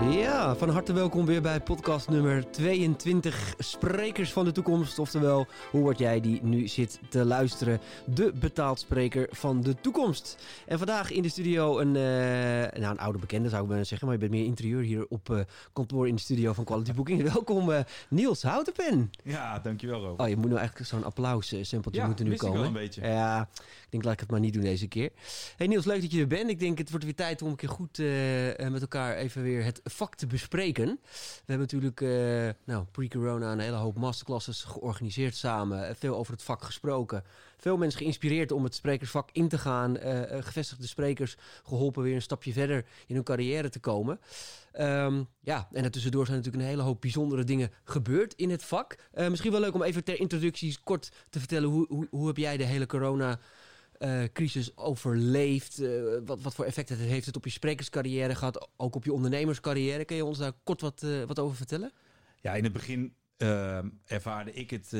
Ja, van harte welkom weer bij podcast nummer 22 Sprekers van de Toekomst. Oftewel, hoe word jij die nu zit te luisteren? De betaald spreker van de toekomst. En vandaag in de studio een, uh, nou, een oude bekende zou ik bijna zeggen, maar je bent meer interieur hier op uh, kantoor in de studio van Quality Booking. Welkom uh, Niels Houtenpen. Ja, dankjewel Rob. Oh, je moet nou eigenlijk zo'n applaus sampletje ja, moeten nu komen. wel een beetje. Ja, ik denk laat ik het maar niet doen deze keer. Hey Niels, leuk dat je er bent. Ik denk het wordt weer tijd om een keer goed met elkaar even weer het vak te bespreken. We hebben natuurlijk uh, nou, pre-corona een hele hoop masterclasses georganiseerd samen. Veel over het vak gesproken. Veel mensen geïnspireerd om het sprekersvak in te gaan. Uh, gevestigde sprekers geholpen weer een stapje verder in hun carrière te komen. Um, ja, en daartussendoor zijn natuurlijk een hele hoop bijzondere dingen gebeurd in het vak. Misschien wel leuk om even ter introductie kort te vertellen... hoe, hoe, hoe heb jij de hele corona uh, crisis overleeft? Uh, wat, wat voor effect heeft het op je sprekerscarrière gehad? Ook op je ondernemerscarrière? Kun je ons daar kort wat, uh, wat over vertellen? Ja, in het begin ervaarde ik het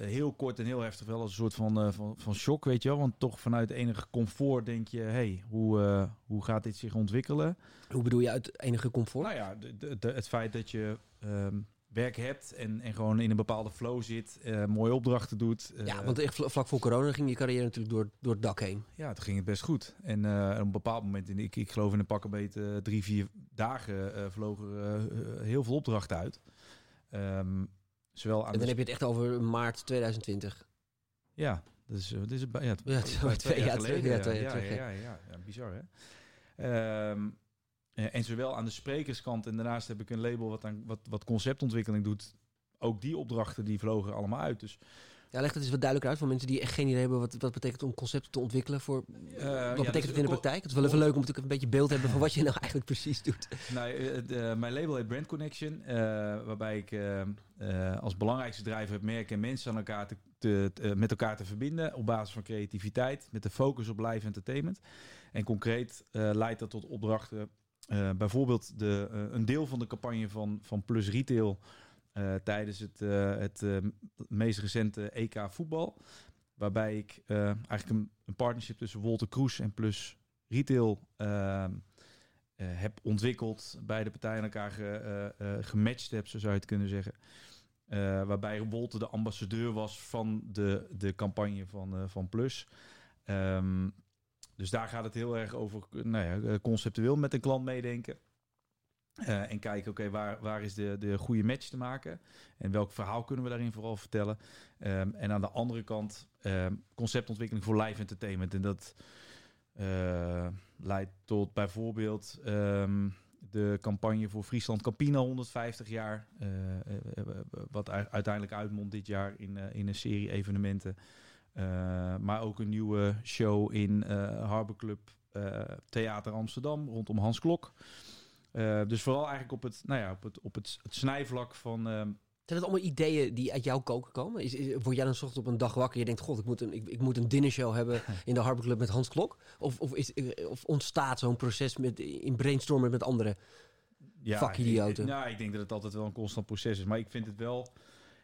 heel kort en heel heftig wel als een soort van, van, van shock, weet je wel. Want toch vanuit enige comfort denk je, hey, hoe, hoe gaat dit zich ontwikkelen? Hoe bedoel je uit enige comfort? Nou ja, de, de, het feit dat je... Um, werk hebt en, en gewoon in een bepaalde flow zit, uh, mooie opdrachten doet. Uh, ja, want echt vlak voor corona ging je carrière natuurlijk door, door het dak heen. Ja, het ging het best goed. En uh, op een bepaald moment, in, ik, ik geloof in een pakkenbeet drie, vier dagen, vlogen er heel veel opdrachten uit. Um, zowel aan en dan heb je het echt over maart 2020. Ja, dat is, dat is, ja, twee jaar geleden. Ja, ja, ja, ja, bizar hè. Um, uh, en zowel aan de sprekerskant en daarnaast heb ik een label wat, aan, wat, wat conceptontwikkeling doet. Ook die opdrachten die vlogen allemaal uit. Dus ja, leg het eens wat duidelijker uit voor mensen die echt geen idee hebben wat, wat betekent om concepten te ontwikkelen. Voor, uh, wat ja, betekent dus het in de praktijk? Het is wel even leuk om natuurlijk een beetje beeld te hebben van wat je nou eigenlijk precies doet. Nou, uh, mijn label heet Brand Connection, waarbij ik als belangrijkste drijver het merk en mensen aan elkaar te, te, met elkaar te verbinden op basis van creativiteit, met de focus op live entertainment. En concreet leidt dat tot opdrachten uh, bijvoorbeeld de, uh, een deel van de campagne van, van Plus Retail uh, tijdens het, het meest recente EK voetbal. Waarbij ik eigenlijk een, een, partnership tussen Wolter Kroes en Plus Retail heb ontwikkeld. Beide partijen elkaar ge, gematcht heb, zo zou je het kunnen zeggen. waarbij Wolter de ambassadeur was van de, de campagne van, van Plus. Um, dus daar gaat het heel erg over nou ja, eh, conceptueel met een klant meedenken. Uh, en kijken, oké, waar, waar is de, de goede match te maken? En welk verhaal kunnen we daarin vooral vertellen? Um, en aan de andere kant um, conceptontwikkeling voor live entertainment. En dat uh, leidt tot bijvoorbeeld um, de campagne voor Friesland Campina 150 jaar. Wat uiteindelijk uitmondt dit jaar in, in een serie evenementen. Uh, maar ook een nieuwe show in uh, Harbor Club uh, Theater Amsterdam rondom Hans Klok. dus vooral eigenlijk op het, nou ja, op het, op het, het snijvlak van. zijn het allemaal ideeën die uit jouw koken komen? Is, is, word jij dan ochtends op een dag wakker en je denkt... God, ik moet een, ik, ik moet een dinnershow hebben in de Harbor Club met Hans Klok? Of, of, is, of ontstaat zo'n proces met, in brainstormen met andere ja, vakidioten? Nou, ik denk dat het altijd wel een constant proces is. Maar ik vind het wel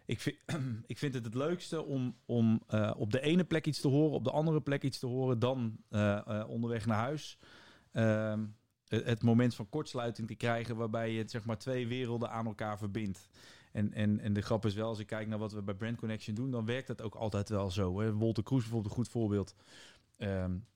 ik vind, ik vind het het leukste om, om uh, op de ene plek iets te horen, op de andere plek iets te horen, dan uh, uh, onderweg naar huis. Ehm, het, het, moment van kortsluiting te krijgen, waarbij je zeg maar twee werelden aan elkaar verbindt. En, en, en de grap is wel, als ik kijk naar wat we bij Brand Connection doen, dan werkt dat ook altijd wel zo. Hè? Wolter Kroes bijvoorbeeld een goed voorbeeld. Um,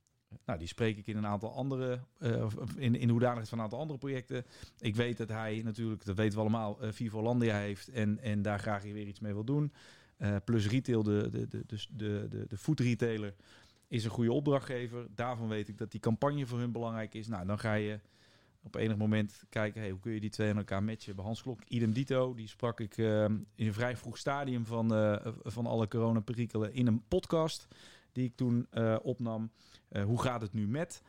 nou, die spreek ik in een aantal andere, uh, in, in hoedanigheid van een aantal andere projecten. Ik weet dat hij natuurlijk, dat weten we allemaal, uh, Vivo Landia heeft en, en daar graag weer iets mee wil doen. Uh, plus retail, de, de, de, de, de, de food retailer, is een goede opdrachtgever. Daarvan weet ik dat die campagne voor hun belangrijk is. Nou, dan ga je op enig moment kijken, hoe kun je die twee aan elkaar matchen? Bij Hans Klok, idem dito, die sprak ik in een vrij vroeg stadium van, van alle coronaperikelen in een podcast die ik toen uh, opnam. Uh, hoe gaat het nu met?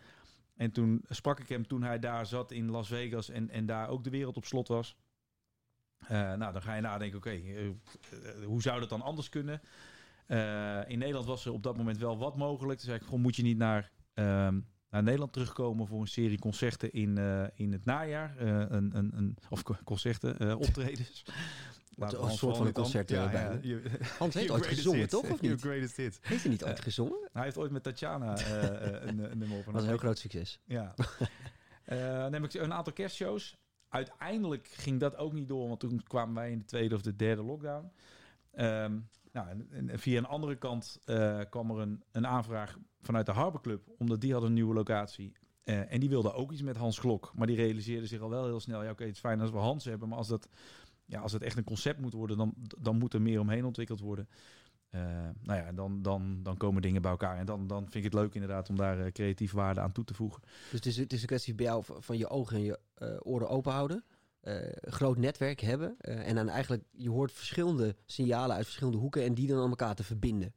En toen sprak ik hem toen hij daar zat in Las Vegas en, en daar ook de wereld op slot was. Uh, nou, dan ga je nadenken, oké, hoe zou dat dan anders kunnen? in Nederland was er op dat moment wel wat mogelijk. Dus ik gewoon moet je niet naar, ehm, naar Nederland terugkomen voor een serie concerten in, in het najaar. een, een, een, of concerten, optredens. Een soort van een concert ja, ja, je, Hans heeft ooit gezongen, toch? Of niet? greatest hit. Heeft hij niet ooit uh, gezongen? Hij heeft ooit met Tatjana uh, een, een nummer op. Dat was een heel groot succes. Ja. dan heb ik een aantal kerstshows. uiteindelijk ging dat ook niet door, want toen kwamen wij in de tweede of de derde lockdown. Ehm, nou, en, en via een andere kant eh, kwam er een, een aanvraag vanuit de Harbor Club, omdat die had een nieuwe locatie. Eh, en die wilde ook iets met Hans Klok, maar die realiseerde zich al wel heel snel, ja oké, het is fijn als we Hans hebben, maar als dat, ja, als het echt een concept moet worden, dan, dan moet er meer omheen ontwikkeld worden. Uh, nou ja, dan, dan, dan komen dingen bij elkaar. En dan, dan vind ik het leuk inderdaad om daar uh, creatieve waarde aan toe te voegen. Dus het is, het is een kwestie bij jou van je ogen en je uh, oren open houden. groot netwerk hebben. en dan eigenlijk, je hoort verschillende signalen uit verschillende hoeken en die dan aan elkaar te verbinden.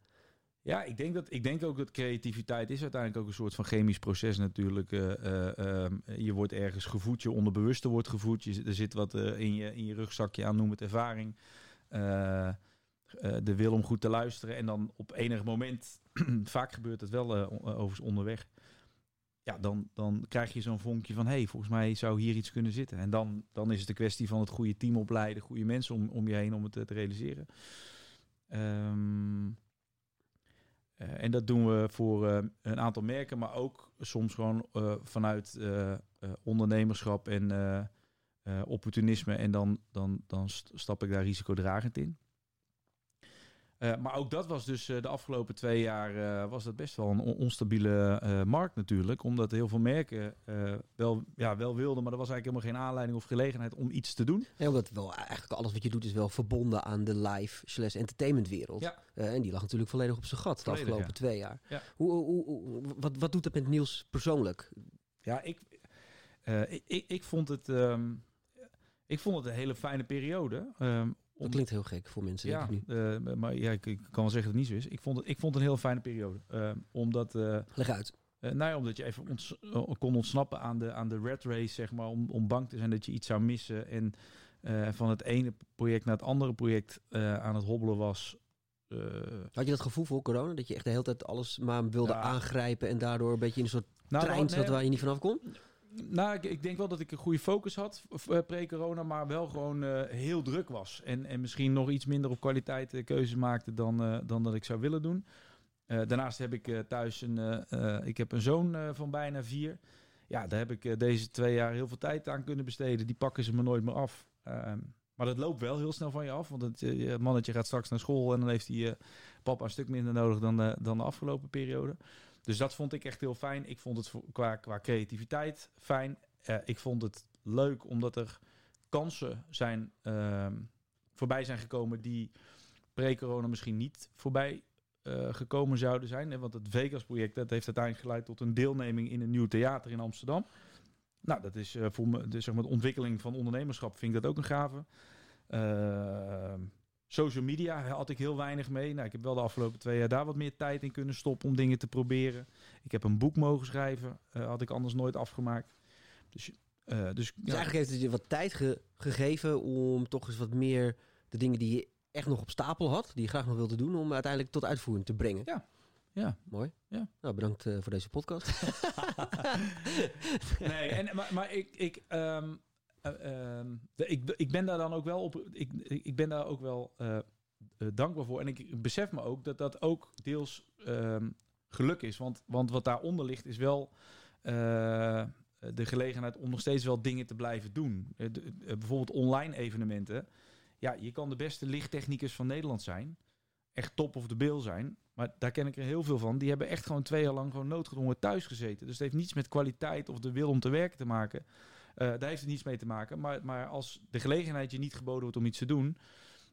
Ja, ik denk, dat, ik denk ook dat creativiteit is uiteindelijk ook een soort van chemisch proces natuurlijk. Ehm, je wordt ergens gevoed, je onderbewuste wordt gevoed. Je, er zit wat in, je, in je rugzakje aan, noem het ervaring. De wil om goed te luisteren. En dan op enig moment, vaak gebeurt het wel overigens onderweg. Ja, dan, dan krijg je zo'n vonkje van... hé, hey, volgens mij zou hier iets kunnen zitten. En dan, dan is het een kwestie van het goede team opleiden... goede mensen om, om je heen om het te, realiseren. Um, uh, en dat doen we voor een aantal merken... maar ook soms gewoon vanuit ondernemerschap en opportunisme. En dan, dan, dan stap ik daar risicodragend in. Uh, maar ook dat was dus uh, de afgelopen twee jaar uh, was dat best wel een on onstabiele markt natuurlijk. Omdat heel veel merken wel, ja, wel wilden, maar er was eigenlijk helemaal geen aanleiding of gelegenheid om iets te doen. Ja, omdat wel eigenlijk alles wat je doet is wel verbonden aan de live slash entertainment wereld. Ja. en die lag natuurlijk volledig op zijn gat de afgelopen ja. twee jaar. Ja. Hoe, hoe, hoe- wat, wat doet dat met Niels persoonlijk? Ja, ik, ik, ik, ik vond het, ehm, ik vond het een hele fijne periode. Dat klinkt heel gek voor mensen, ja, denk ik nu. eh, maar ja, ik, ik kan wel zeggen dat het niet zo is. Ik vond het, ik vond het een heel fijne periode. Ehm, omdat, eh, Leg uit. Eh, nou ja, omdat je even eh, kon ontsnappen aan de, aan de red race, zeg maar, om, om bang te zijn dat je iets zou missen. En eh, van het ene project naar het andere project eh, aan het hobbelen was. Eh, Had je dat gevoel voor corona? Dat je echt de hele tijd alles maar wilde Ja. aangrijpen en daardoor een beetje in een soort nou, trein nou, zat waar je niet vanaf kon? Nou, ik, denk wel dat ik een goede focus had eh, pre-corona, maar wel gewoon eh, heel druk was. En, en misschien nog iets minder op kwaliteit eh, keuzes maakte dan, dan dat ik zou willen doen. Daarnaast heb ik thuis een, ik heb een zoon van bijna vier. Ja, daar heb ik deze twee jaar heel veel tijd aan kunnen besteden. Die pakken ze me nooit meer af. Ehm, maar dat loopt wel heel snel van je af. Want het je mannetje gaat straks naar school en dan heeft hij papa een stuk minder nodig dan, dan de afgelopen periode. Dus dat vond ik echt heel fijn. Ik vond het qua, qua creativiteit fijn. Eh, ik vond het leuk omdat er kansen zijn ehm, voorbij zijn gekomen die pre-corona misschien niet voorbij eh, gekomen zouden zijn. Want het Vegas-project dat heeft uiteindelijk geleid tot een deelneming in een nieuw theater in Amsterdam. Nou, dat is eh, voor me, zeg maar, de ontwikkeling van ondernemerschap vind ik dat ook een gave. Social media had ik heel weinig mee. Nou, ik heb wel de afgelopen twee jaar daar wat meer tijd in kunnen stoppen om dingen te proberen. Ik heb een boek mogen schrijven, eh, had ik anders nooit afgemaakt. Dus, eh, dus, Dus ja. eigenlijk heeft het je wat tijd ge- gegeven om toch eens wat meer de dingen die je echt nog op stapel had, die je graag nog wilde doen, om uiteindelijk tot uitvoering te brengen. ja. Mooi. Ja. Nou, bedankt eh, voor deze podcast. nee, en, maar, maar ik, ik, ehm, eh, ehm, de- ik, ik ben daar dan ook wel op. Ik, ik ben daar ook wel eh, eh, dankbaar voor. En ik besef me ook dat dat ook deels ehm, geluk is. Want, want wat daaronder ligt is wel eh, de gelegenheid om nog steeds wel dingen te blijven doen. Eh, eh, bijvoorbeeld online evenementen. Ja, je kan de beste lichttechnicus van Nederland zijn. Echt top of de bill zijn. Maar daar ken ik er heel veel van. Die hebben echt gewoon twee jaar lang gewoon noodgedwongen thuis gezeten. Dus het heeft niets met kwaliteit of de wil om te werken te maken. Eh, daar heeft het niets mee te maken. Maar, maar als de gelegenheid je niet geboden wordt om iets te doen,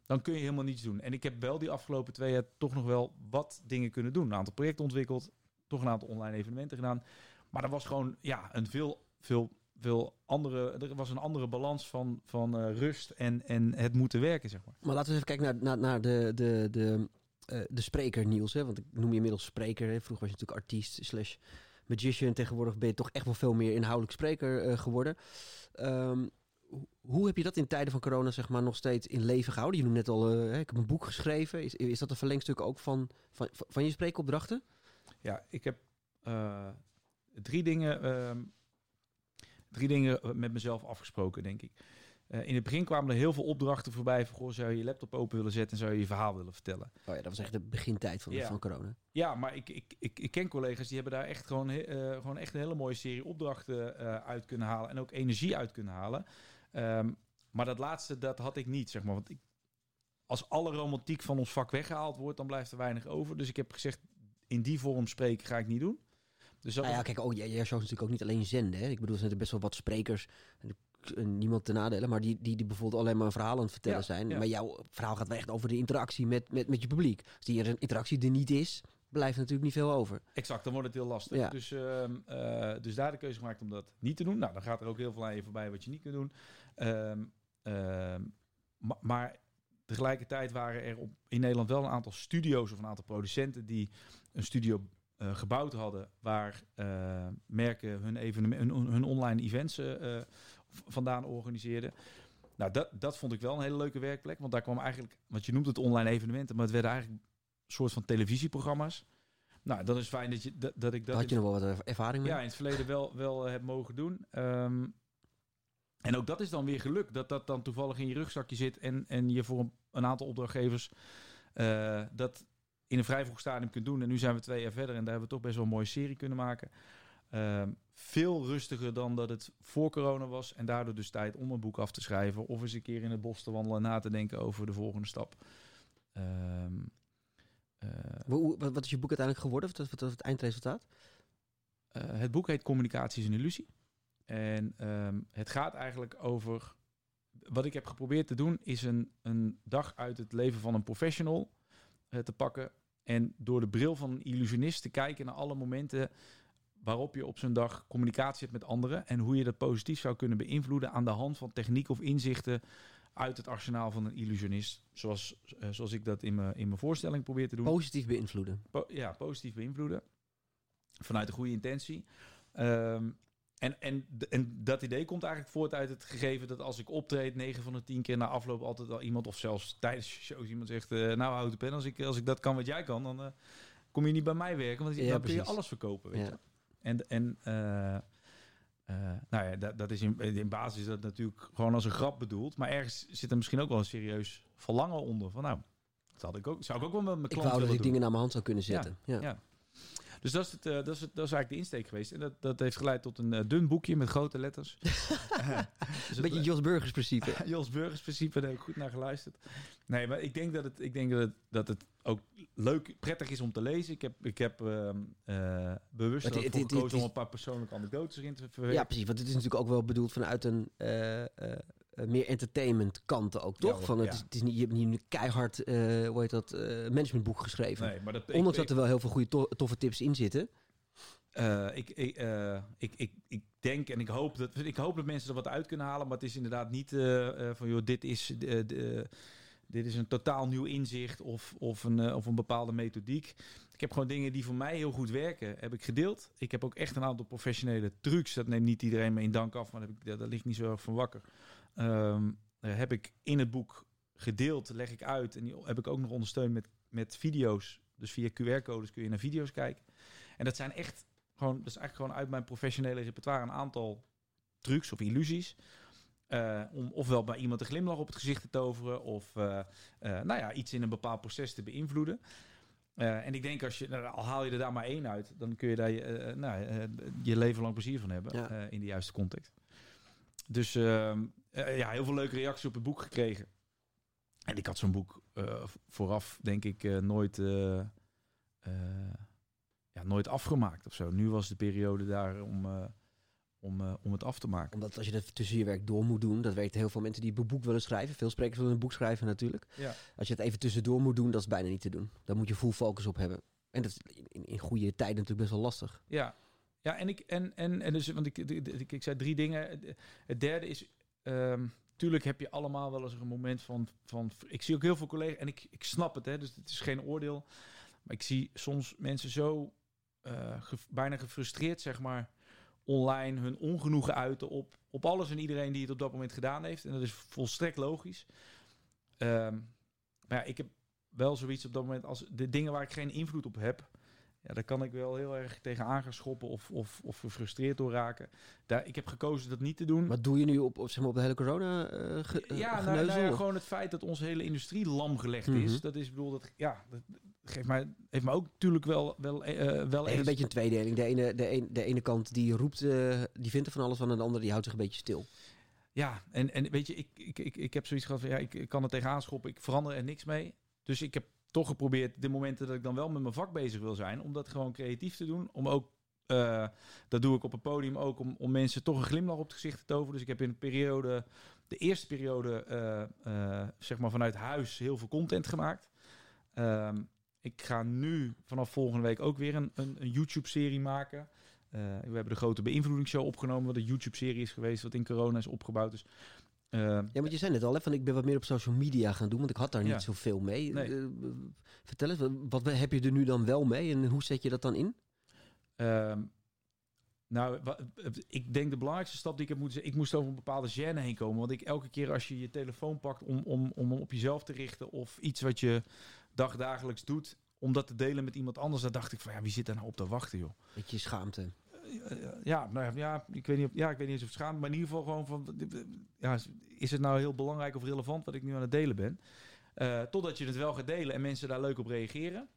dan kun je helemaal niets doen. En ik heb wel die afgelopen twee jaar toch nog wel wat dingen kunnen doen. Een aantal projecten ontwikkeld, toch een aantal online evenementen gedaan. Maar er was gewoon ja, een veel, veel, veel andere. Er was een andere balans van, van eh, rust en, en het moeten werken, zeg maar. maar laten we even kijken naar, naar, naar de, de, de, eh, de spreker Niels. Hè? Want ik noem je inmiddels spreker. Hè? Vroeger was je natuurlijk artiest slash magician. Tegenwoordig ben je toch echt wel veel meer inhoudelijk spreker eh, geworden. Ehm, ho- hoe heb je dat in tijden van corona zeg maar, nog steeds in leven gehouden? Je noemt net al, eh, ik heb een boek geschreven. Is, is dat een verlengstuk ook van, van, van je spreekopdrachten? Ja, ik heb eh, drie dingen, ehm, drie dingen met mezelf afgesproken, denk ik. Eh, in het begin kwamen er heel veel opdrachten voorbij. Van, goh, zou je je laptop open willen zetten en zou je je verhaal willen vertellen? Oh ja, dat was echt de begintijd van, Ja. van corona. Ja, maar ik, ik, ik, ik ken collega's die hebben daar echt gewoon, eh, gewoon echt een hele mooie serie opdrachten eh, uit kunnen halen. En ook energie uit kunnen halen. Ehm, maar dat laatste, dat had ik niet, zeg maar. Want ik, als alle romantiek van ons vak weggehaald wordt, dan blijft er weinig over. Dus ik heb gezegd, in die vorm spreken ga ik niet doen. Dus dat Nou ja, kijk, oh, jij, jij is natuurlijk ook niet alleen zenden. Hè? Ik bedoel, er zijn er best wel wat sprekers. En Niemand te nadelen, maar die, die, die bijvoorbeeld alleen maar een verhaal aan het vertellen Ja, zijn. ja. Maar jouw verhaal gaat wel echt over de interactie met, met, met je publiek. Als die interactie er niet is, blijft natuurlijk niet veel over. Exact, dan wordt het heel lastig. Ja. Dus, ehm, eh, dus daar de keuze gemaakt om dat niet te doen. Nou, dan gaat er ook heel veel aan je voorbij wat je niet kunt doen. Ehm, ehm, ma- maar tegelijkertijd waren er op, in Nederland wel een aantal studio's of een aantal producenten die een studio eh, gebouwd hadden waar eh, merken hun, hun, hun online events eh, eh, v- vandaan organiseerden. Nou, dat, dat vond ik wel een hele leuke werkplek. Want daar kwam eigenlijk, want je noemt het online evenementen, maar het werden eigenlijk een soort van televisieprogramma's. Nou, dat is fijn dat, je, dat, dat ik dat had je nog wel wat ervaring mee? ja, in het verleden wel, wel eh, heb mogen doen. Ehm, en ook dat is dan weer geluk. Dat dat dan toevallig in je rugzakje zit. En, en je voor een, een aantal opdrachtgevers eh, dat in een vrij vroeg stadium kunt doen. En nu zijn we twee jaar verder. En daar hebben we toch best wel een mooie serie kunnen maken. Ehm, veel rustiger dan dat het voor corona was. En daardoor dus tijd om een boek af te schrijven. Of eens een keer in het bos te wandelen en na te denken over de volgende stap. Ehm, eh, Wat, wat is je boek uiteindelijk geworden? Wat, wat was het eindresultaat? Eh, het boek heet Communicatie is een illusie. En ehm, het gaat eigenlijk over. Wat ik heb geprobeerd te doen, is een, een dag uit het leven van een professional eh, te pakken. En door de bril van een illusionist te kijken naar alle momenten waarop je op zo'n dag communicatie hebt met anderen. En hoe je dat positief zou kunnen beïnvloeden aan de hand van techniek of inzichten uit het arsenaal van een illusionist. Zoals, eh, zoals ik dat in mijn, in mijn voorstelling probeer te doen Positief beïnvloeden. po- ja, positief beïnvloeden. Vanuit een goede intentie. Ehm, en, en, en dat idee komt eigenlijk voort uit het gegeven dat als ik optreed, 9 van de 10 keer na afloop altijd al iemand, of zelfs tijdens shows iemand zegt, eh, nou houd de pen, als ik, als ik dat kan wat jij kan, dan eh, kom je niet bij mij werken, want Ja, dan kun je alles verkopen. Weet Ja. je? En, en eh, eh, nou ja, dat, dat is in, in basis is dat natuurlijk gewoon als een grap bedoeld, maar ergens zit er misschien ook wel een serieus verlangen onder. Van nou, dat had ik ook, zou ik ook wel met mijn Ik klant wou dat ik doen. dingen naar mijn hand zou kunnen zetten. Ja. ja. Dus dat is, het, eh, dat, is het, dat is eigenlijk de insteek geweest. En dat, dat heeft geleid tot een eh, dun boekje met grote letters. Eh, dus Een beetje Jos Burgers principe. Jos Burgers principe, daar heb ik goed naar geluisterd. Nee, maar ik denk dat het, ik denk dat het, dat het ook leuk, prettig is om te lezen. Ik heb, ik heb ehm, eh, bewust Het- gekozen het om een paar persoonlijke anekdotes erin te Ja, verwerken. precies. Want het is natuurlijk ook wel bedoeld vanuit een meer entertainment kant ook, toch? Van het, ja. is, het is niet, je hebt niet een keihard, eh hoe heet dat, eh, managementboek geschreven. Nee, maar dat, Ondanks ik- dat er wel heel veel goede to- toffe tips in zitten. Eh, ik, ik, eh, ik, ik, ik denk en ik hoop, dat, ik hoop dat mensen er wat uit kunnen halen. Maar het is inderdaad niet eh, eh, van, joh, dit is, eh, dit is een totaal nieuw inzicht of, of, een, eh, of een bepaalde methodiek. Ik heb gewoon dingen die voor mij heel goed werken, heb ik gedeeld. Ik heb ook echt een aantal professionele trucs. Dat neemt niet iedereen me in dank af, maar daar, heb ik, daar, daar ligt niet zo erg van wakker. Ehm, eh, heb ik in het boek gedeeld, leg ik uit. En die heb ik ook nog ondersteund met, met video's. Dus via QR-codes kun je naar video's kijken. En dat zijn echt gewoon, dat is eigenlijk gewoon uit mijn professionele repertoire een aantal trucs of illusies. Eh, om ofwel bij iemand een glimlach op het gezicht te toveren, of eh, nou ja, iets in een bepaald proces te beïnvloeden. En ik denk als je, nou, al haal je er daar maar één uit, dan kun je daar je, nou, je leven lang plezier van hebben Ja. in de juiste context. Dus eh, ja, heel veel leuke reacties op het boek gekregen. En ik had zo'n boek eh, vooraf, denk ik, eh, nooit, ja, nooit afgemaakt of zo. Nu was de periode daar om, om, om het af te maken. Omdat als je dat tussen je werk door moet doen, dat weten heel veel mensen die een boek willen schrijven. Veel sprekers willen een boek schrijven natuurlijk. Ja. Als je het even tussendoor moet doen, dat is bijna niet te doen. Daar moet je full focus op hebben. En dat is in, in goede tijden natuurlijk best wel lastig. Ja, ja en, ik, en, en, en dus, want ik, ik, ik zei drie dingen. Het derde is, ehm, tuurlijk heb je allemaal wel eens een moment van, van ik zie ook heel veel collega's, en ik, ik snap het, hè, dus het is geen oordeel. Maar ik zie soms mensen zo eh, bijna gefrustreerd, zeg maar, online hun ongenoegen uiten op, op alles en iedereen die het op dat moment gedaan heeft. En dat is volstrekt logisch. Ehm, maar ja, ik heb wel zoiets op dat moment als de dingen waar ik geen invloed op heb. Ja, daar kan ik wel heel erg tegenaan gaan schoppen of, of, of gefrustreerd door raken. Daar, ik heb gekozen dat niet te doen. Wat doe je nu op, op, zeg maar, op de hele corona eh ge, eh, ja, nou, nou ja, gewoon het feit dat onze hele industrie lam gelegd Mhm. is. Dat is, bedoel, dat, ja, dat geeft mij, heeft me ook natuurlijk wel, wel, eh, wel een beetje een tweedeling. De ene, de, een, de ene kant die roept, die vindt er van alles van. En de andere die houdt zich een beetje stil. Ja, en, en weet je, ik, ik, ik, ik heb zoiets gehad van ja, ik, ik kan er tegenaan schoppen, ik verander er niks mee. Dus ik heb toch geprobeerd de momenten dat ik dan wel met mijn vak bezig wil zijn, om dat gewoon creatief te doen. Om ook, eh, dat doe ik op een podium ook, om, om mensen toch een glimlach op het gezicht te toveren. Dus ik heb in een periode, de eerste periode, eh, eh, zeg maar vanuit huis heel veel content gemaakt. Ehm, ik ga nu vanaf volgende week ook weer een, een, een YouTube-serie maken. We hebben de grote beïnvloedingsshow opgenomen, wat een YouTube-serie is geweest, wat in corona is opgebouwd. Dus, uh, ja, want je zei net al, hè, van ik ben wat meer op social media gaan doen, want ik had daar niet Ja. zoveel mee. Nee. Uh, vertel eens, wat, wat heb je er nu dan wel mee en hoe zet je dat dan in? Ehm, nou, wa- ik denk de belangrijkste stap die ik heb moeten zetten, ik moest over een bepaalde gêne heen komen. Want ik elke keer als je je telefoon pakt om, om, om op jezelf te richten of iets wat je dagdagelijks doet, om dat te delen met iemand anders, dan dacht ik van ja, wie zit daar nou op te wachten, joh? Beetje schaamte. Ja, nou ja, ik weet niet, of- ja, ik weet niet eens of het schaamt, maar in ieder geval gewoon van, ja, is het nou heel belangrijk of relevant wat ik nu aan het delen ben? Eh, totdat je het wel gaat delen en mensen daar leuk op reageren.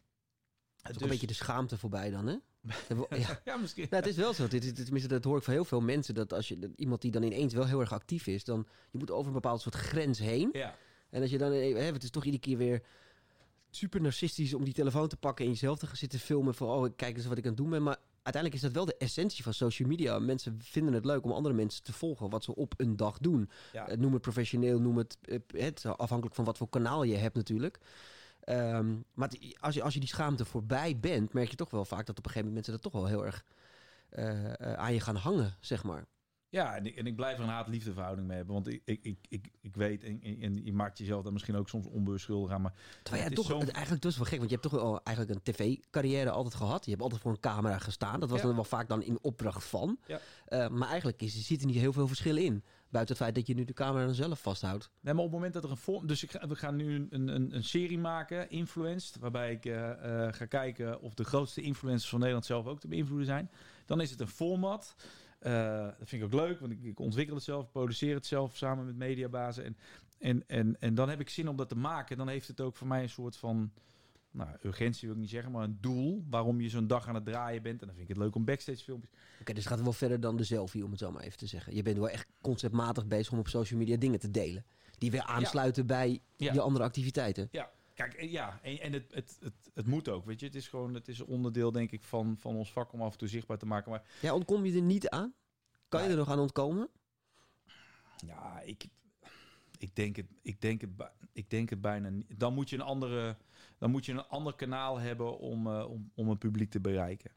Het is ook een beetje de schaamte voorbij dan, hè? ja. ja, misschien. Nou, het is wel zo. Dit, dit, tenminste, dat hoor ik van heel veel mensen. Dat als je dat iemand die dan ineens wel heel erg actief is, dan je moet over een bepaald soort grens heen. Ja, En als je dan, hè, het is toch iedere keer weer super narcistisch om die telefoon te pakken en jezelf te gaan zitten filmen van, oh, kijk eens wat ik aan het doen ben. Maar uiteindelijk is dat wel de essentie van social media. Mensen vinden het leuk om andere mensen te volgen, wat ze op een dag doen. ja. Eh, noem het professioneel, noem het, eh, het afhankelijk van wat voor kanaal je hebt natuurlijk. Ehm, maar het- als, je, als je die schaamte voorbij bent, merk je toch wel vaak dat op een gegeven moment mensen dat toch wel heel erg eh, aan je gaan hangen, zeg maar. Ja, en ik, en ik blijf er een haat-liefde verhouding mee hebben. Want ik, ik, ik, ik, weet, en, en- je maakt jezelf daar misschien ook soms onbeschuldigd aan. Maar Terwijl is toch, eigenlijk dus wel gek, want je hebt toch wel eigenlijk een tv-carrière altijd gehad. Je hebt altijd voor een camera gestaan. Dat was Ja. dan wel vaak dan in opdracht van. Ja. Eh, maar eigenlijk is, zit er niet heel veel verschil in. Buiten het feit dat je nu de camera dan zelf vasthoudt. Nee, maar op het moment dat er een vorm... Dus ik ga, we gaan nu een, een, een serie maken, Influenced, waarbij ik eh, eh, ga kijken of de grootste influencers van Nederland zelf ook te beïnvloeden zijn. Dan is het een format. Eh, dat vind ik ook leuk, want ik, ik ontwikkel het zelf, produceer het zelf samen met mediabazen. En, en, en, en dan heb ik zin om dat te maken. Dan heeft het ook voor mij een soort van... Nou, urgentie wil ik niet zeggen, maar een doel waarom je zo'n dag aan het draaien bent. En dan vind ik het leuk om backstage filmpjes. Oké, dus het gaat wel verder dan de selfie, om het zo maar even te zeggen. Je bent wel echt conceptmatig bezig om op social media dingen te delen. Die weer aansluiten bij Ja. je andere activiteiten. Ja, kijk, eh, ja, en, en het, het, het, het moet ook, weet je. Het is gewoon, het is een onderdeel, denk ik, van, van ons vak om af en toe zichtbaar te maken. Maar Ja, ontkom je er niet aan? Kan je er nog aan ontkomen? ja, ik, ik, denk het, ik, denk het, ik denk het bijna niet. Dan moet je een andere, dan moet je een ander kanaal hebben om, eh, om, om een publiek te bereiken.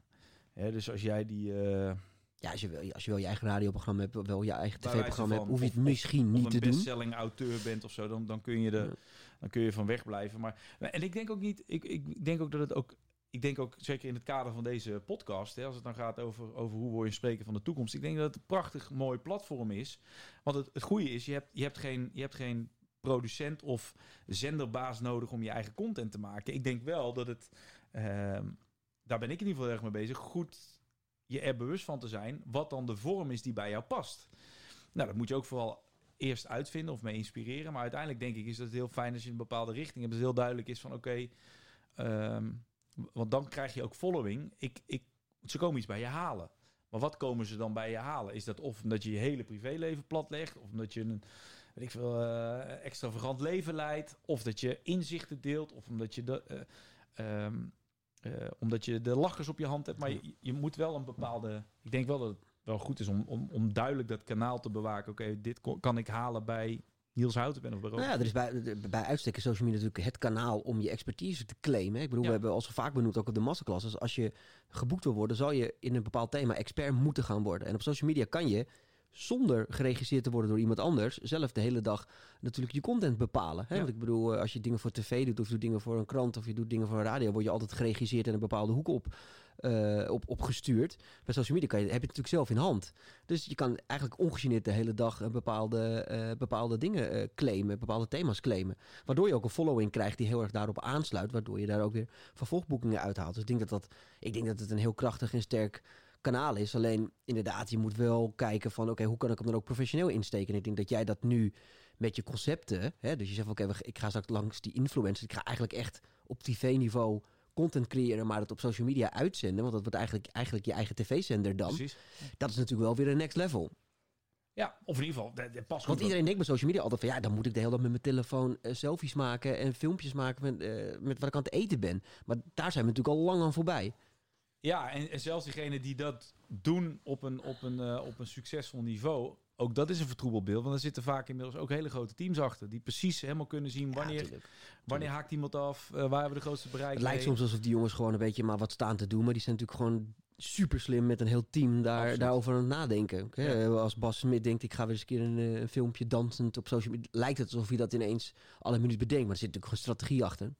Hè, dus als jij die, eh, Ja, als je, wel, als je wel je eigen radioprogramma hebt, wel je eigen tv-programma hebt, hoef je het of- misschien of niet een te doen. bestselling auteur bent of zo, dan, dan kun je de, Ja. Dan kun je van wegblijven. Maar en ik denk ook niet, ik, ik denk ook dat het ook, ik denk ook zeker in het kader van deze podcast, hè, als het dan gaat over, over hoe word je spreken van de toekomst, ik denk dat het een prachtig mooi platform is. Want het, het goede is, je hebt, je hebt geen, je hebt geen producent of zenderbaas nodig om je eigen content te maken. Ik denk wel dat het, ehm, daar ben ik in ieder geval erg mee bezig, goed je er bewust van te zijn wat dan de vorm is die bij jou past. Nou, dat moet je ook vooral eerst uitvinden of mee inspireren. Maar uiteindelijk denk ik is dat het heel fijn als je een bepaalde richting hebt. Dat het heel duidelijk is van oké, ehm, want dan krijg je ook following. Ik, ik, ze komen iets bij je halen. Maar wat komen ze dan bij je halen? Is dat of omdat je je hele privéleven platlegt, of omdat je een weet ik veel, eh, extravagant leven leidt, of dat je inzichten deelt, of omdat je de, eh, omdat je de lachers op je hand hebt. Maar je, je moet wel een bepaalde. Ik denk wel dat het wel goed is om, om, om duidelijk dat kanaal te bewaken. Oké, dit ko- kan ik halen bij Niels Houtenben of bij Nou ja, er is bij, bij uitstek social media natuurlijk het kanaal om je expertise te claimen. Ik bedoel, Ja. we hebben al zo vaak benoemd, ook op de masterclasses. Als je geboekt wil worden, zal je in een bepaald thema expert moeten gaan worden. En op social media kan je, zonder geregisseerd te worden door iemand anders, zelf de hele dag natuurlijk je content bepalen. Hè? Ja. Want ik bedoel, eh, als je dingen voor tv doet, of je doet dingen voor een krant, of je doet dingen voor een radio, word je altijd geregisseerd en een bepaalde hoek op, eh, op, opgestuurd. Bij social media kan je, heb je het natuurlijk zelf in hand. Dus je kan eigenlijk ongegeneerd de hele dag een bepaalde, eh, bepaalde dingen eh, claimen, bepaalde thema's claimen. Waardoor je ook een following krijgt die heel erg daarop aansluit, waardoor je daar ook weer vervolgboekingen uithaalt. Dus ik denk dat, dat, ik denk dat het een heel krachtig en sterk kanaal is. Alleen inderdaad, je moet wel kijken van oké, hoe kan ik hem dan ook professioneel insteken? En ik denk dat jij dat nu met je concepten, hè, dus je zegt oké, ik ga straks langs die influencers, ik ga eigenlijk echt op tv-niveau content creëren, maar het op social media uitzenden, want dat wordt eigenlijk, eigenlijk je eigen tv-zender dan. Precies. Dat is natuurlijk wel weer een next level. Ja, of in ieder geval, dat, dat past Want iedereen denkt bij social media altijd van ja, dan moet ik de hele dag met mijn telefoon eh, selfies maken en filmpjes maken met, eh, met wat ik aan het eten ben. Maar daar zijn we natuurlijk al lang aan voorbij. Ja, en, en zelfs diegenen die dat doen op een, op, een, eh, op een succesvol niveau, ook dat is een vertroebeld beeld. Want er zitten vaak inmiddels ook hele grote teams achter, die precies helemaal kunnen zien Ja, wanneer, tuurlijk. wanneer haakt iemand af, eh, waar hebben we de grootste bereik Het lijkt soms alsof die jongens gewoon een beetje maar wat staan te doen. Maar die zijn natuurlijk gewoon super slim met een heel team daar, Absoluut. daarover aan het nadenken. Ja. Als Bas Smit denkt, ik ga weer eens een keer een, eh, een filmpje dansend op social media. Lijkt het alsof hij dat ineens alle minuut bedenkt. Maar er zit natuurlijk gewoon strategie achter.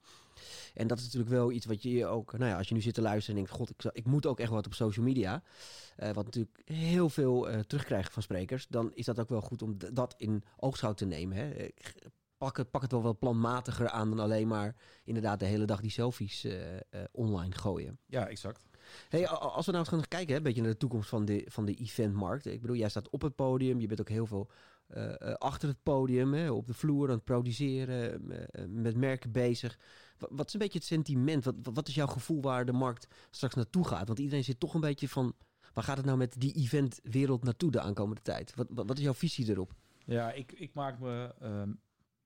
En dat is natuurlijk wel iets wat je ook, nou ja, als je nu zit te luisteren en denkt, god, ik, ik moet ook echt wat op social media. eh, wat natuurlijk heel veel eh, terugkrijgt van sprekers. Dan is dat ook wel goed om dat in oogschouw te nemen. Hè. Ik Pak het, pak het wel wat planmatiger aan dan alleen maar inderdaad de hele dag die selfies eh, online gooien. Ja, exact. Hey, als we nou gaan kijken, hè, een beetje naar de toekomst van de, van de eventmarkt. Ik bedoel, jij staat op het podium, je bent ook heel veel achter het podium, hè, op de vloer aan het produceren, met merken bezig. Wa- Wat is een beetje het sentiment? Wat, wat- is jouw gevoel waar de markt straks naartoe gaat? Want iedereen zit toch een beetje van, waar gaat het nou met die eventwereld naartoe de aankomende tijd? Wat, wat, is jouw visie erop? Ja, ik, ik maak me ehm,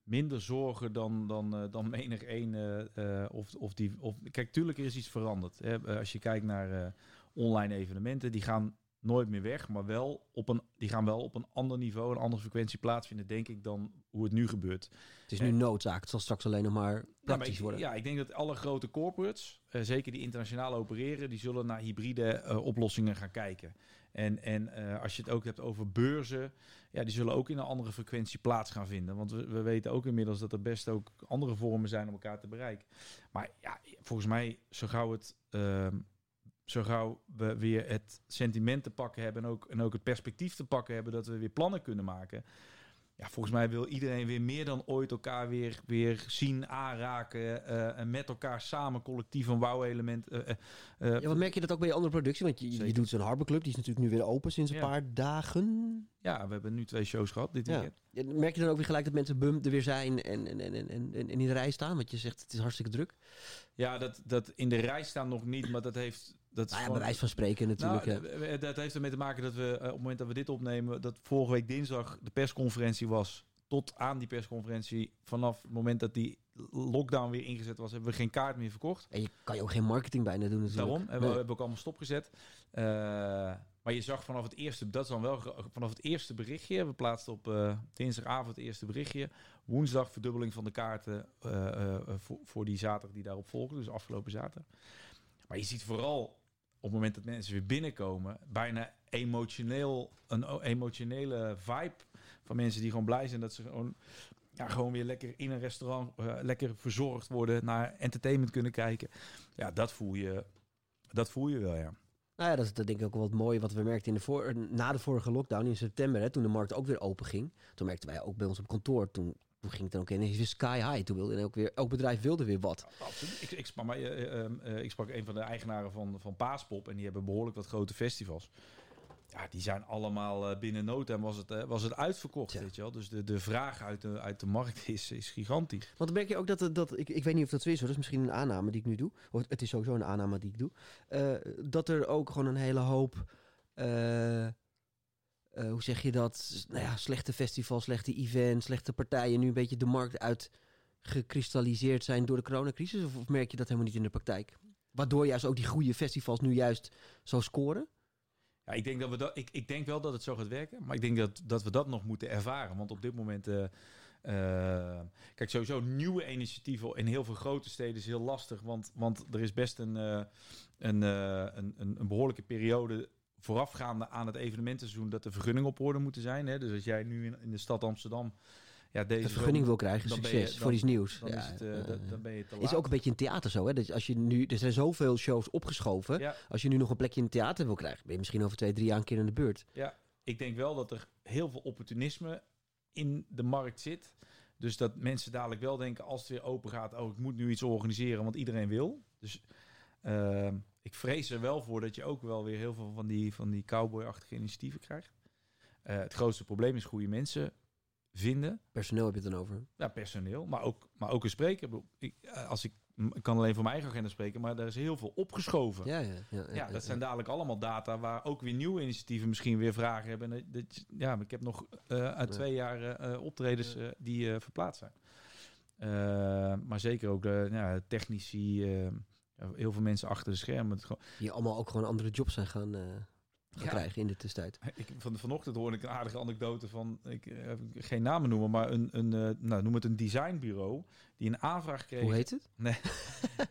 minder zorgen dan, dan, eh, dan menig één. eh, eh, of, of die, of, kijk, tuurlijk is iets veranderd. Hè. Als je kijkt naar online evenementen, die gaan nooit meer weg, maar wel op een, die gaan wel op een ander niveau, een andere frequentie plaatsvinden, denk ik, dan hoe het nu gebeurt. Het is nu noodzaak, het zal straks alleen nog maar Ja, maar praktisch ik, worden. ja, ik denk dat alle grote corporates, eh, zeker die internationaal opereren, die zullen naar hybride eh, oplossingen gaan kijken. En, en eh, als je het ook hebt over beurzen, ja, die zullen ook in een andere frequentie plaats gaan vinden. Want we, we weten ook inmiddels dat er best ook andere vormen zijn om elkaar te bereiken. Maar ja, volgens mij, zo gauw het. Zo gauw we weer het sentiment te pakken hebben en ook, en ook het perspectief te pakken hebben dat we weer plannen kunnen maken. Ja, volgens mij wil iedereen weer meer dan ooit elkaar weer, weer zien, aanraken. eh, en met elkaar samen collectief een wow-element. eh, eh, eh, Ja, wat merk je dat ook bij je andere productie? Want je, je doet zo'n Harbor Club, die is natuurlijk nu weer open sinds een Ja. paar dagen. ja, we hebben nu twee shows gehad dit Ja. weekend. Ja, Merk je dan ook weer gelijk dat mensen bum er weer zijn en, en, en, en, en, en in de rij staan? Want je zegt het is hartstikke druk. Ja, dat, dat in de rij staan nog niet, maar dat heeft... Dat Nou ja, gewoon- van spreken natuurlijk. Nou, ja. dat heeft ermee te maken dat we eh, op het moment dat we dit opnemen, dat vorige week dinsdag de persconferentie was. Tot aan die persconferentie, vanaf het moment dat die lockdown weer ingezet was, hebben we geen kaart meer verkocht. En je kan je ook geen marketing bijna doen natuurlijk. Daarom hebben we hebben ook allemaal stopgezet. Eh, maar je zag vanaf het eerste, dat is dan wel vanaf het eerste berichtje. We plaatsten op eh, dinsdagavond het eerste berichtje. Woensdag verdubbeling van de kaarten voor, voor die zaterdag die daarop volgde, dus afgelopen zaterdag. Maar je ziet vooral op het moment dat mensen weer binnenkomen, bijna emotioneel, een emotionele vibe van mensen die gewoon blij zijn dat ze gewoon, ja, gewoon weer lekker in een restaurant, eh, lekker verzorgd worden, naar entertainment kunnen kijken. Ja, dat voel je, dat voel je wel, ja. Nou ja, dat is dat denk ik ook wel wat mooi wat we merkten in de voor, na de vorige lockdown in september. Hè, toen de markt ook weer open ging. Toen merkten wij ook bij ons op kantoor. Toen, toen ging het dan ook ineens weer sky high. Toen wilde en ook weer, elk bedrijf wilde weer wat. Absoluut. Ik, ik, sprak, maar, eh, eh, eh, ik sprak een van de eigenaren van, van Paaspop en die hebben behoorlijk wat grote festivals. Ja, die zijn allemaal binnen no time was het, was het uitverkocht, Ja. weet je wel. Dus de, de vraag uit de, uit de markt is, is gigantisch. Want dan merk je ook dat, dat ik, ik weet niet of dat zo is, hoor. dat is misschien een aanname die ik nu doe. Of het is sowieso een aanname die ik doe. dat er ook gewoon een hele hoop, eh, hoe zeg je dat? Nou ja, slechte festivals, slechte events, slechte partijen nu een beetje de markt uit gekristalliseerd zijn door de coronacrisis? Of, merk je dat helemaal niet in de praktijk? Waardoor juist ook die goede festivals nu juist zo scoren? Ja, ik denk, dat we dat, ik, ik denk wel dat het zo gaat werken, maar ik denk dat, dat we dat nog moeten ervaren. Want op dit moment, eh, eh, kijk, sowieso nieuwe initiatieven in heel veel grote steden is heel lastig. Want, want er is best een, een, een, een behoorlijke periode voorafgaande aan het evenementenseizoen dat de vergunningen op orde moeten zijn. Hè? Dus als jij nu in, in de stad Amsterdam ja, deze De vergunning wil krijgen, dan succes je- voor iets nieuws. dan, Ja, is het, eh, dan, dan ben je te laat. is ook een beetje in theater zo, hè? Dat als je nu, er zijn zoveel shows opgeschoven. Ja. Als je nu nog een plekje in het theater wil krijgen, ben je misschien over twee, drie jaar een keer in de beurt. Ja, ik denk wel dat er heel veel opportunisme in de markt zit. Dus dat mensen dadelijk wel denken als het weer open gaat, oh ik moet nu iets organiseren, want iedereen wil. Dus ehm, ik vrees er wel voor dat je ook wel weer heel veel van die, van die cowboy-achtige initiatieven krijgt. Eh, het grootste probleem is goede mensen vinden. Personeel heb je het dan over. Ja, personeel, maar ook, maar ook een spreker. Ik eh, als ik, ik kan alleen voor mijn eigen agenda spreken, maar er is heel veel opgeschoven. Ja, Ja, ja, ja. ja, dat zijn dadelijk allemaal data waar ook weer nieuwe initiatieven misschien weer vragen hebben. En dat, ja, ik heb nog eh, uit twee jaar optredens die verplaatst zijn. Maar zeker ook de ja, technici, heel veel mensen achter de schermen. Het gewoon, Die allemaal ook gewoon andere jobs zijn gaan, eh, gaan Ja. krijgen in de tussentijd. Ik, van, vanochtend hoorde ik een aardige anekdote van, ik eh, geen namen noemen, maar een, een eh, nou, noem het een designbureau die een aanvraag kreeg. Hoe heet het? Ja,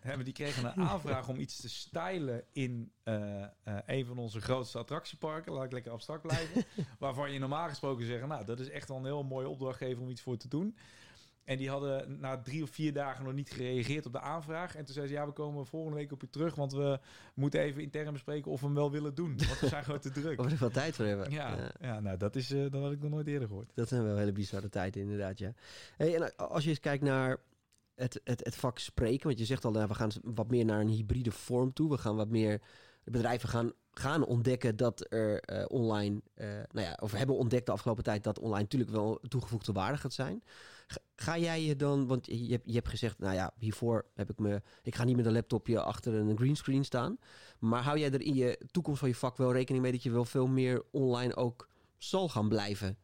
maar die kregen een aanvraag om iets te stylen in eh, eh, een van onze grootste attractieparken. Laat ik lekker abstract blijven. waarvan je normaal gesproken zeggen, nou, dat is echt wel een heel mooie opdrachtgever om iets voor te doen. En die hadden na drie of vier dagen nog niet gereageerd op de aanvraag. En toen zei ze, ja, we komen volgende week op je terug, want we moeten even intern bespreken of we hem wel willen doen. Want we zijn gewoon te druk. Of we er wel tijd voor hebben. Ja, ja. nou, dat, is, eh, dat had ik nog nooit eerder gehoord. Dat zijn wel hele bizarre tijden, inderdaad, ja. Hey, en als je eens kijkt naar het, het, het vak spreken, want je zegt al, nou, we gaan wat meer naar een hybride vorm toe. We gaan wat meer, bedrijven gaan, gaan ontdekken dat er eh, online, eh, nou ja, of hebben ontdekt de afgelopen tijd dat online natuurlijk wel toegevoegde waarde gaat zijn. Ga, jij je dan, want je hebt, je hebt gezegd, nou ja, hiervoor heb ik me, ik ga niet met een laptopje achter een greenscreen staan. Maar hou jij er in je toekomst van je vak wel rekening mee dat je wel veel meer online ook zal gaan blijven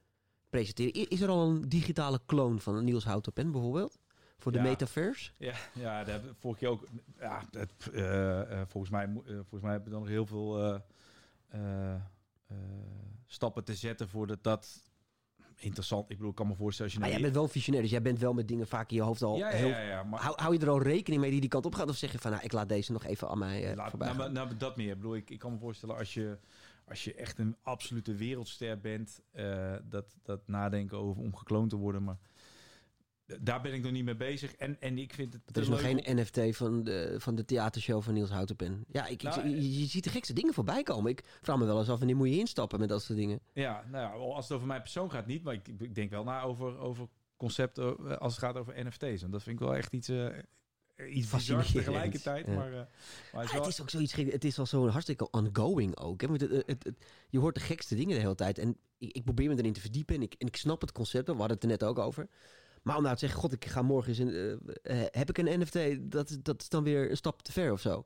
presenteren. Is er al een digitale kloon van Niels Houtenpen bijvoorbeeld? Voor de Ja. metaverse? Ja, ja daar vorige keer ook. Ja, dat, eh, eh, volgens, mij, eh, volgens mij hebben we dan nog heel veel stappen te zetten voordat dat interessant. Ik bedoel, ik kan me voorstellen als je Maar jij naar bent wel visionair, dus jij bent wel met dingen vaak in je hoofd al ja, ja, heel... ja, ja, maar Hou, hou je er al rekening mee die die kant op gaat? Of zeg je van, nou, ik laat deze nog even aan mij eh, laat, voorbij nou, nou, dat meer. Ik bedoel, ik, ik kan me voorstellen als je als je echt een absolute wereldster bent, eh, dat dat nadenken over om gekloond te worden, maar daar ben ik nog niet mee bezig. En, en ik vind het. Er is nog geen NFT van de, van de theatershow van Niels Houtenpen. Ja, ik, Nou, je, je ziet de gekste dingen voorbij komen. Ik vraag me wel eens af wanneer moet je instappen met dat soort dingen. Ja, nou ja, als het over mijn persoon gaat niet, maar ik, ik denk wel na over, over concepten eh, als het gaat over NFT's. En dat vind ik wel echt iets, eh iets bizar Fascinerend, tegelijkertijd. ja. Maar, eh, maar het is wel- het is ook zoiets, het is al zo hartstikke ongoing ook. Hè? Want Het, het, het- het- je hoort de gekste dingen de hele tijd. En ik, ik probeer me erin te verdiepen en ik, en ik snap het concept. wel. We hadden het er net ook over. Maar om nou te zeggen, god, ik ga morgen eens... Een, eh, eh, heb ik een NFT? Dat, is- dat is dan weer een stap te ver of zo.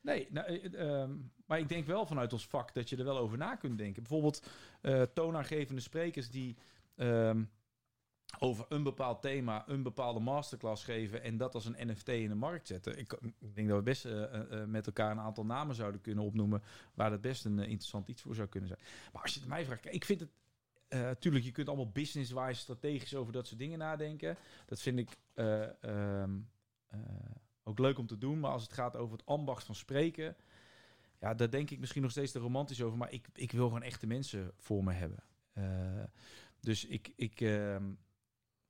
Nee, nou, eh, ehm, maar ik denk wel vanuit ons vak dat je er wel over na kunt denken. Bijvoorbeeld toonaangevende sprekers die ehm, over een bepaald thema een bepaalde masterclass geven en dat als een NFT in de markt zetten. Ik, ik denk dat we best met elkaar een aantal namen zouden kunnen opnoemen waar dat best een interessant iets voor zou kunnen zijn. Maar als je het mij vraagt, ik vind het natuurlijk, je kunt allemaal business-wise strategisch over dat soort dingen nadenken. Dat vind ik eh, ehm, eh, ook leuk om te doen. Maar als het gaat over het ambacht van spreken, ja, daar denk ik misschien nog steeds te romantisch over. Maar ik, ik wil gewoon echte mensen voor me hebben. Dus ik, ik, ehm,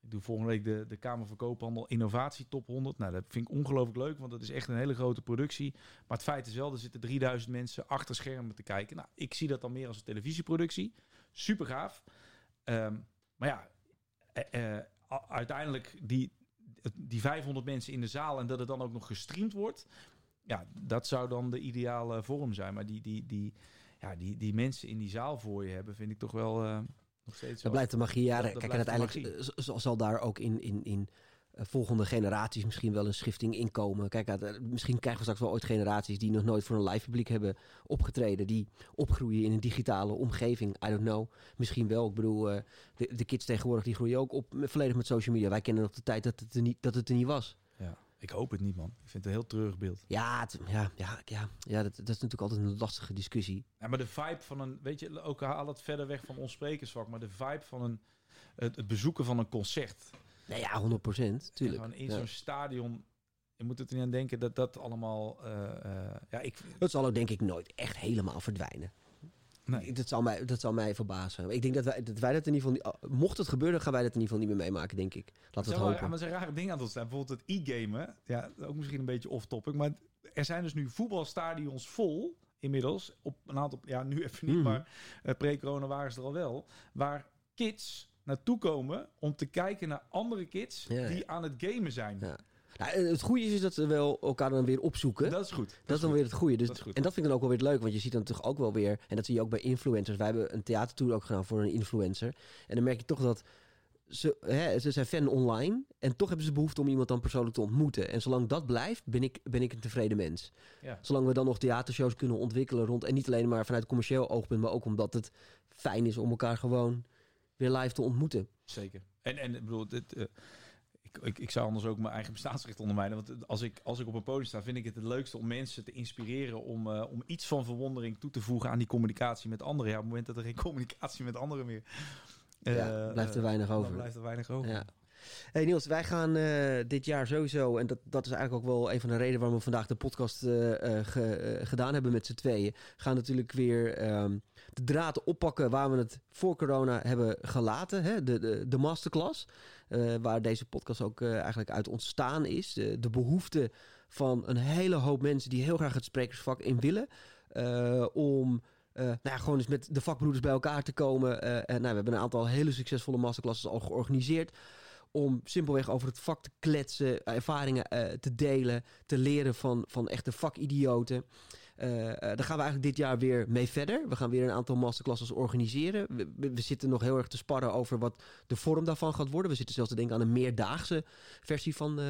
ik doe volgende week de, de Kamer van Koophandel Innovatie Top 100. Nou, dat vind ik ongelooflijk leuk, want dat is echt een hele grote productie. Maar het feit is wel, er zitten 3000 mensen achter schermen te kijken. Nou, ik zie dat dan meer als een televisieproductie. Super gaaf. Ehm, maar ja, eh, u- uiteindelijk die, die 500 mensen in de zaal en dat het dan ook nog gestreamd wordt. Ja, dat zou dan de ideale vorm zijn. Maar die, die, die, ja, die, die mensen in die zaal voor je hebben, vind ik toch wel eh, nog steeds Dat blijft de magie. Ja, dat- dat kijk, en uiteindelijk zal daar ook in, in, in volgende generaties misschien wel een schifting in komen. Kijk, misschien krijgen we straks wel ooit generaties die nog nooit voor een live publiek hebben opgetreden. Die opgroeien in een digitale omgeving. I don't know. Misschien wel. Ik bedoel, eh, de, de kids tegenwoordig die groeien ook op volledig met social media. Wij kennen nog de tijd dat het er niet, dat het er niet was. Ja, ik hoop het niet, man. Ik vind het een heel treurig beeld. Ja, het- ja, ja, ja, ja dat, dat is natuurlijk altijd een lastige discussie. Ja, maar de vibe van een, weet je, ook haal het verder weg van ons sprekersvak, maar de vibe van een, het, het bezoeken van een concert. Nou ja, 100 procent. En Tuurlijk. Gewoon in zo'n stadion. Je moet het er niet aan denken dat dat allemaal. eh, eh, ja, ik. Dat zal ook denk ik nooit echt helemaal verdwijnen. Nee. Dat, zal mij, dat zal mij verbazen. Ik denk dat wij dat, wij dat in ieder geval niet... oh, Mocht het gebeuren, gaan wij dat in ieder geval niet meer meemaken, denk ik. Laten we het hopen. maar er zijn rare dingen aan het ontstaan. Bijvoorbeeld het e-gamen. Ja, ook misschien een beetje off-topic. Maar er zijn dus nu voetbalstadions vol. Inmiddels. Op een aantal. Ja, nu even niet. Mhm. Maar eh, pre-corona waren ze er al wel. Waar kids naartoe komen om te kijken naar andere kids Ja, die aan het gamen zijn. Ja. Nou, het goede is, is dat ze wel elkaar dan weer opzoeken. Dat, Dat is goed. is dan goed. weer het goede. Dus, Dat goed. en dat vind ik dan ook wel weer leuk. Want je ziet dan toch ook wel weer... En dat zie je ook bij influencers. Wij hebben een theatertour ook gedaan voor een influencer. En dan merk je toch dat ze, hè, ze zijn fan online en toch hebben ze behoefte om iemand dan persoonlijk te ontmoeten. En zolang dat blijft, ben ik, ben ik een tevreden mens. Ja. Zolang we dan nog theatershows kunnen ontwikkelen rond. En niet alleen maar vanuit commercieel oogpunt, maar ook omdat het fijn is om elkaar gewoon weer live te ontmoeten. Zeker. En, en ik bedoel, dit, eh, ik, ik, ik zou anders ook mijn eigen bestaansrecht ondermijnen. Want als ik, als ik op een podium sta, vind ik het het leukste om mensen te inspireren om, eh, om iets van verwondering toe te voegen aan die communicatie met anderen. Ja, op het moment dat er geen communicatie met anderen meer. Ja, eh, blijft er weinig over. blijft er weinig over. Ja. Niels, wij gaan eh, dit jaar sowieso, en dat, dat is eigenlijk ook wel een van de redenen waarom we vandaag de podcast eh, eh, ge- gedaan hebben met z'n tweeën, gaan natuurlijk weer ehm, de draad oppakken waar we het voor corona hebben gelaten. Hè? De, de, de masterclass, waar deze podcast ook eigenlijk uit ontstaan is. De, behoefte van een hele hoop mensen die heel graag het sprekersvak in willen, om... nou ja, gewoon eens met de vakbroeders bij elkaar te komen. En, nou, we hebben een aantal hele succesvolle masterclasses al georganiseerd om simpelweg over het vak te kletsen, ervaringen eh, te delen, te leren van, van echte vakidioten. Eh, eh, daar gaan we eigenlijk dit jaar weer mee verder. We gaan weer een aantal masterclasses organiseren. We, zitten nog heel erg te sparren over wat de vorm daarvan gaat worden. We zitten zelfs te denken aan een meerdaagse versie van, eh,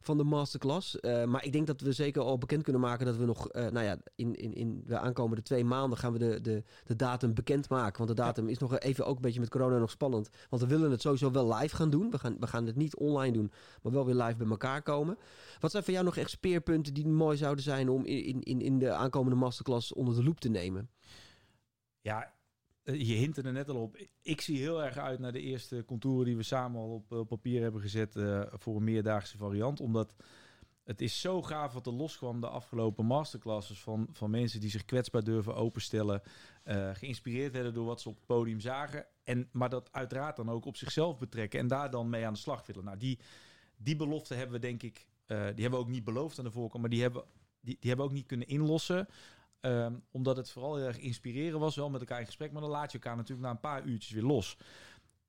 van de masterclass. Eh, maar ik denk dat we zeker al bekend kunnen maken dat we nog, eh, nou ja, in, in, in de aankomende twee maanden gaan we de, de, de datum bekendmaken. Want de datum is nog even ook een beetje met corona nog spannend. Want we willen het sowieso wel live gaan doen. We gaan, we gaan het niet online doen, maar wel weer live bij elkaar komen. Wat zijn voor jou nog echt speerpunten die mooi zouden zijn om in, in, in de aankomende masterclass onder de loep te nemen? Ja, je hint er net al op. Ik zie heel erg uit naar de eerste contouren die we samen al op, op papier hebben gezet eh, voor een meerdaagse variant. Omdat het is zo gaaf wat er loskwam de afgelopen masterclasses van, van mensen die zich kwetsbaar durven openstellen. eh, geïnspireerd werden door wat ze op het podium zagen. En, maar dat uiteraard dan ook op zichzelf betrekken en daar dan mee aan de slag willen. Nou, die, die belofte hebben we denk ik, eh, die hebben we ook niet beloofd aan de voorkant, maar die hebben, die, die hebben we ook niet kunnen inlossen. Ehm, omdat het vooral heel erg inspireren was, wel met elkaar in gesprek. Maar dan laat je elkaar natuurlijk na een paar uurtjes weer los.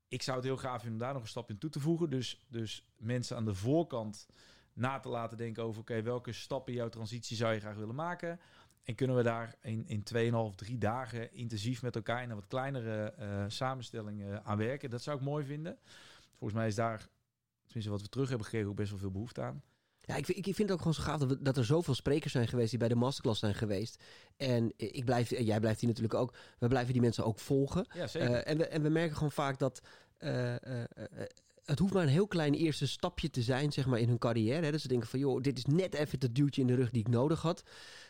Ik zou het heel gaaf vinden om daar nog een stap in toe te voegen. Dus, dus mensen aan de voorkant na te laten denken over... oké, welke stappen in jouw transitie zou je graag willen maken? En kunnen we daar in, in 2,5, 3 dagen intensief met elkaar... in een wat kleinere eh, samenstelling eh, aan werken? Dat zou ik mooi vinden. Volgens mij is daar, tenminste wat we terug hebben gekregen... ook best wel veel behoefte aan. Ja, ik, vind- ik vind het ook gewoon zo gaaf dat, we- dat er zoveel sprekers zijn geweest die bij de masterclass zijn geweest. En ik blijf, jij blijft hier natuurlijk ook. We blijven die mensen ook volgen. Ja, zeker. Eh, en, we, en we merken gewoon vaak dat. eh, eh, het hoeft maar een heel klein eerste stapje te zijn, zeg maar, in hun carrière. Hè. Dat ze denken van, joh, dit is net even dat duwtje in de rug die ik nodig had.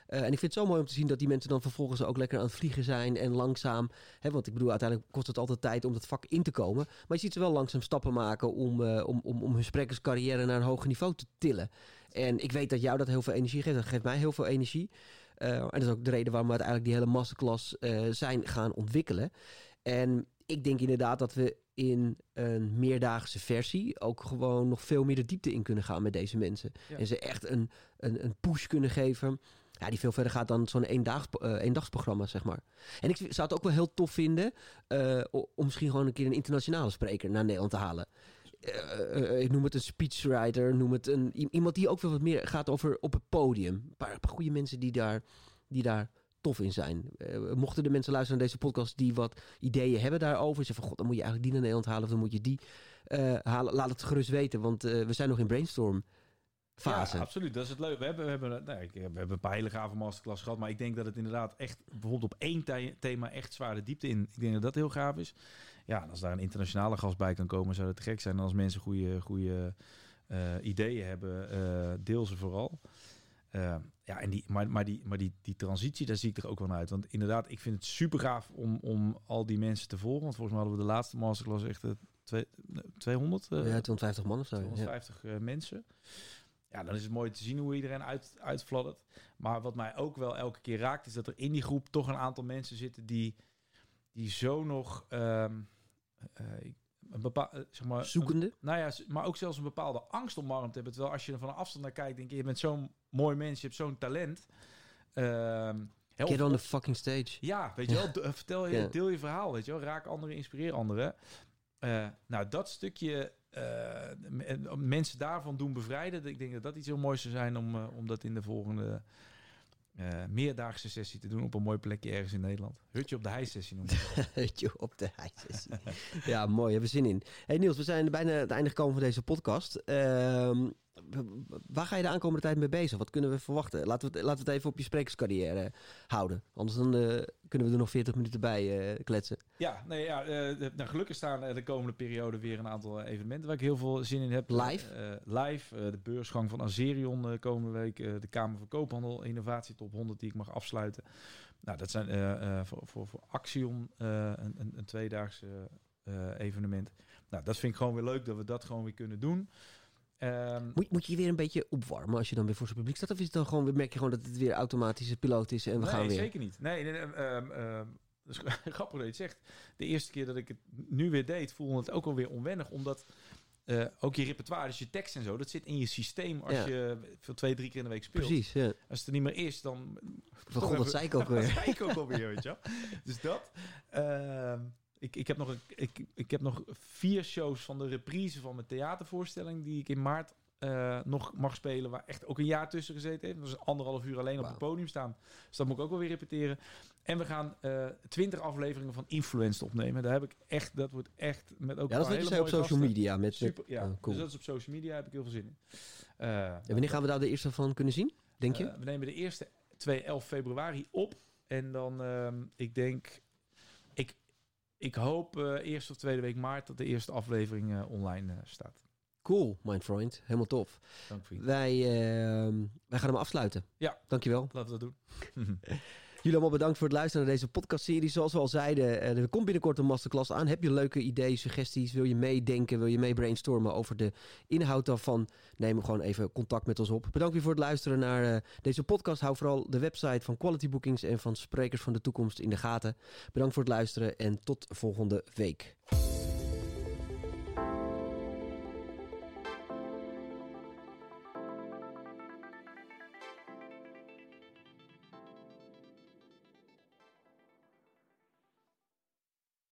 Eh, en ik vind het zo mooi om te zien dat die mensen dan vervolgens ook lekker aan het vliegen zijn en langzaam. Hè, want ik bedoel, uiteindelijk kost het altijd tijd om dat vak in te komen. Maar je ziet ze wel langzaam stappen maken om, eh, om, om, om hun sprekerscarrière naar een hoger niveau te tillen. En ik weet dat jou dat heel veel energie geeft. Dat geeft mij heel veel energie. Eh, en dat is ook de reden waarom we uiteindelijk die hele masterclass zijn gaan ontwikkelen. En ik denk inderdaad dat we in een meerdaagse versie ook gewoon nog veel meer de diepte in kunnen gaan met deze mensen. Ja. En ze echt een, een, een push kunnen geven. Ja, die veel verder gaat dan zo'n eh, eendagsprogramma, zeg maar. En ik zou het ook wel heel tof vinden eh, om misschien gewoon een keer een internationale spreker naar Nederland te halen. Eh, ik noem het een speechwriter, noem het een, iemand die ook wel wat meer gaat over op het podium. Een paar, goede mensen die daar, die daar tof in zijn. Mochten de mensen luisteren naar deze podcast die wat ideeën hebben daarover, zeggen van god, dan moet je eigenlijk die naar Nederland halen of dan moet je die halen. Laat het gerust weten, want we zijn nog in brainstorm fase. Ja, absoluut. Dat is het leuk. We hebben, we hebben, nou, ik- we hebben een paar hele gave masterclass gehad. Maar ik denk dat het inderdaad echt bijvoorbeeld op één the- thema echt zwaar de diepte in. Ik denk dat dat heel gaaf is. Ja, als daar een internationale gast bij kan komen, zou dat te gek zijn. En als mensen goede, goede eh, ideeën hebben, eh, deel ze vooral. Eh, ja, en die, maar, maar, die, maar die, die transitie, daar zie ik er ook wel naar uit. Want inderdaad, ik vind het super gaaf om, om al die mensen te volgen. Want volgens mij hadden we de laatste masterclass echt eh, twee, 200. eh, ja, 250 man of zo. Ja. 250 eh, mensen. Ja, dan is het mooi te zien hoe iedereen uit, uitfladdert. Maar wat mij ook wel elke keer raakt, is dat er in die groep toch een aantal mensen zitten die, die zo nog ehm, eh, een bepaal, eh, zeg maar, Zoekende. een- nou ja, maar ook zelfs een bepaalde angst omarmd hebben. Terwijl als je er van afstand naar kijkt, denk je, je bent zo'n mooi mens, je hebt zo'n talent. Ehm, hè, Get on the fucking stage. ja, weet je wel, vertel je, deel je verhaal, weet je wel, raak anderen, inspireer anderen. Eh, nou, dat stukje eh, mensen daarvan doen bevrijden, ik denk dat dat iets heel moois zou zijn om, eh, om dat in de volgende eh, meerdaagse sessie te doen op een mooi plekje ergens in Nederland. Hutje op de hei-sessie noemen. Hutje op de ijssessie. ja, mooi. Hebben we zin in. Hey Niels, we zijn bijna het einde gekomen van deze podcast. Waar ga je de aankomende tijd mee bezig? Wat kunnen we verwachten? Laten we het, laten we het even op je sprekerscarrière houden. Anders dan, eh, kunnen we er nog 40 minuten bij eh, kletsen. Ja, nee, ja eh, nou, gelukkig staan er de komende periode weer een aantal evenementen waar ik heel veel zin in heb. Live? Eh, live, eh, de beursgang van Azerion eh, komende week. eh, de Kamer van Koophandel, Innovatie Top 100 die ik mag afsluiten. Nou, dat zijn eh, eh, voor, voor, voor Axion eh, een, een, een tweedaagse eh, evenement. Nou, dat vind ik gewoon weer leuk dat we dat gewoon weer kunnen doen. Ehm, Moet, moet je je weer een beetje opwarmen als je dan weer voor zijn publiek staat? Of is het dan gewoon, merk je gewoon dat het weer automatische piloot is en we nee, gaan weer? zeker niet. Nee, nee, nee, ehm, ehm, dat is grappig dat je het zegt. De eerste keer dat ik het nu weer deed, voelde het ook alweer onwennig. Omdat eh, ook je repertoire, dus je tekst en zo, dat zit in je systeem als Ja. je veel twee, drie keer in de week speelt. Precies, ja. Als het er niet meer is, dan... Van god, dat zei ik ook Dat weer. zei ik ook alweer, weet je wel. Dus dat. Ik, ik, heb nog een, ik, ik heb nog vier shows van de reprise van mijn theatervoorstelling... die ik in maart eh, nog mag spelen... waar echt ook een jaar tussen gezeten heeft. Dat is anderhalf uur alleen op het podium staan. Dus dat moet ik ook wel weer repeteren. En we gaan twintig afleveringen van Influenced opnemen. Daar heb ik echt... Dat wordt echt met ook Ja, dat een weet je op social gasten. media. Met, Super, ja. Oh, cool. Dus dat is op social media. Heb ik heel veel zin in. Eh, En wanneer gaan we daar de eerste van kunnen zien, denk je? eh, we nemen de eerste 2, 11 februari op. En dan, ehm, ik denk, ik hoop eh eerste of tweede week maart dat de eerste aflevering eh, online eh, staat. cool, mijn vriend. Helemaal tof. Dank vriend. Wij, ehm, wij gaan hem afsluiten. Ja. Dankjewel. Laten we dat doen. Jullie allemaal bedankt voor het luisteren naar deze podcastserie. Zoals we al zeiden, eh, er komt binnenkort een masterclass aan. Heb je leuke ideeën, suggesties? Wil je meedenken? Wil je mee brainstormen over de inhoud daarvan? Neem gewoon even contact met ons op. Bedankt weer voor het luisteren naar eh, deze podcast. Hou vooral de website van Quality Bookings en van Sprekers van de Toekomst in de gaten. Bedankt voor het luisteren en tot volgende week.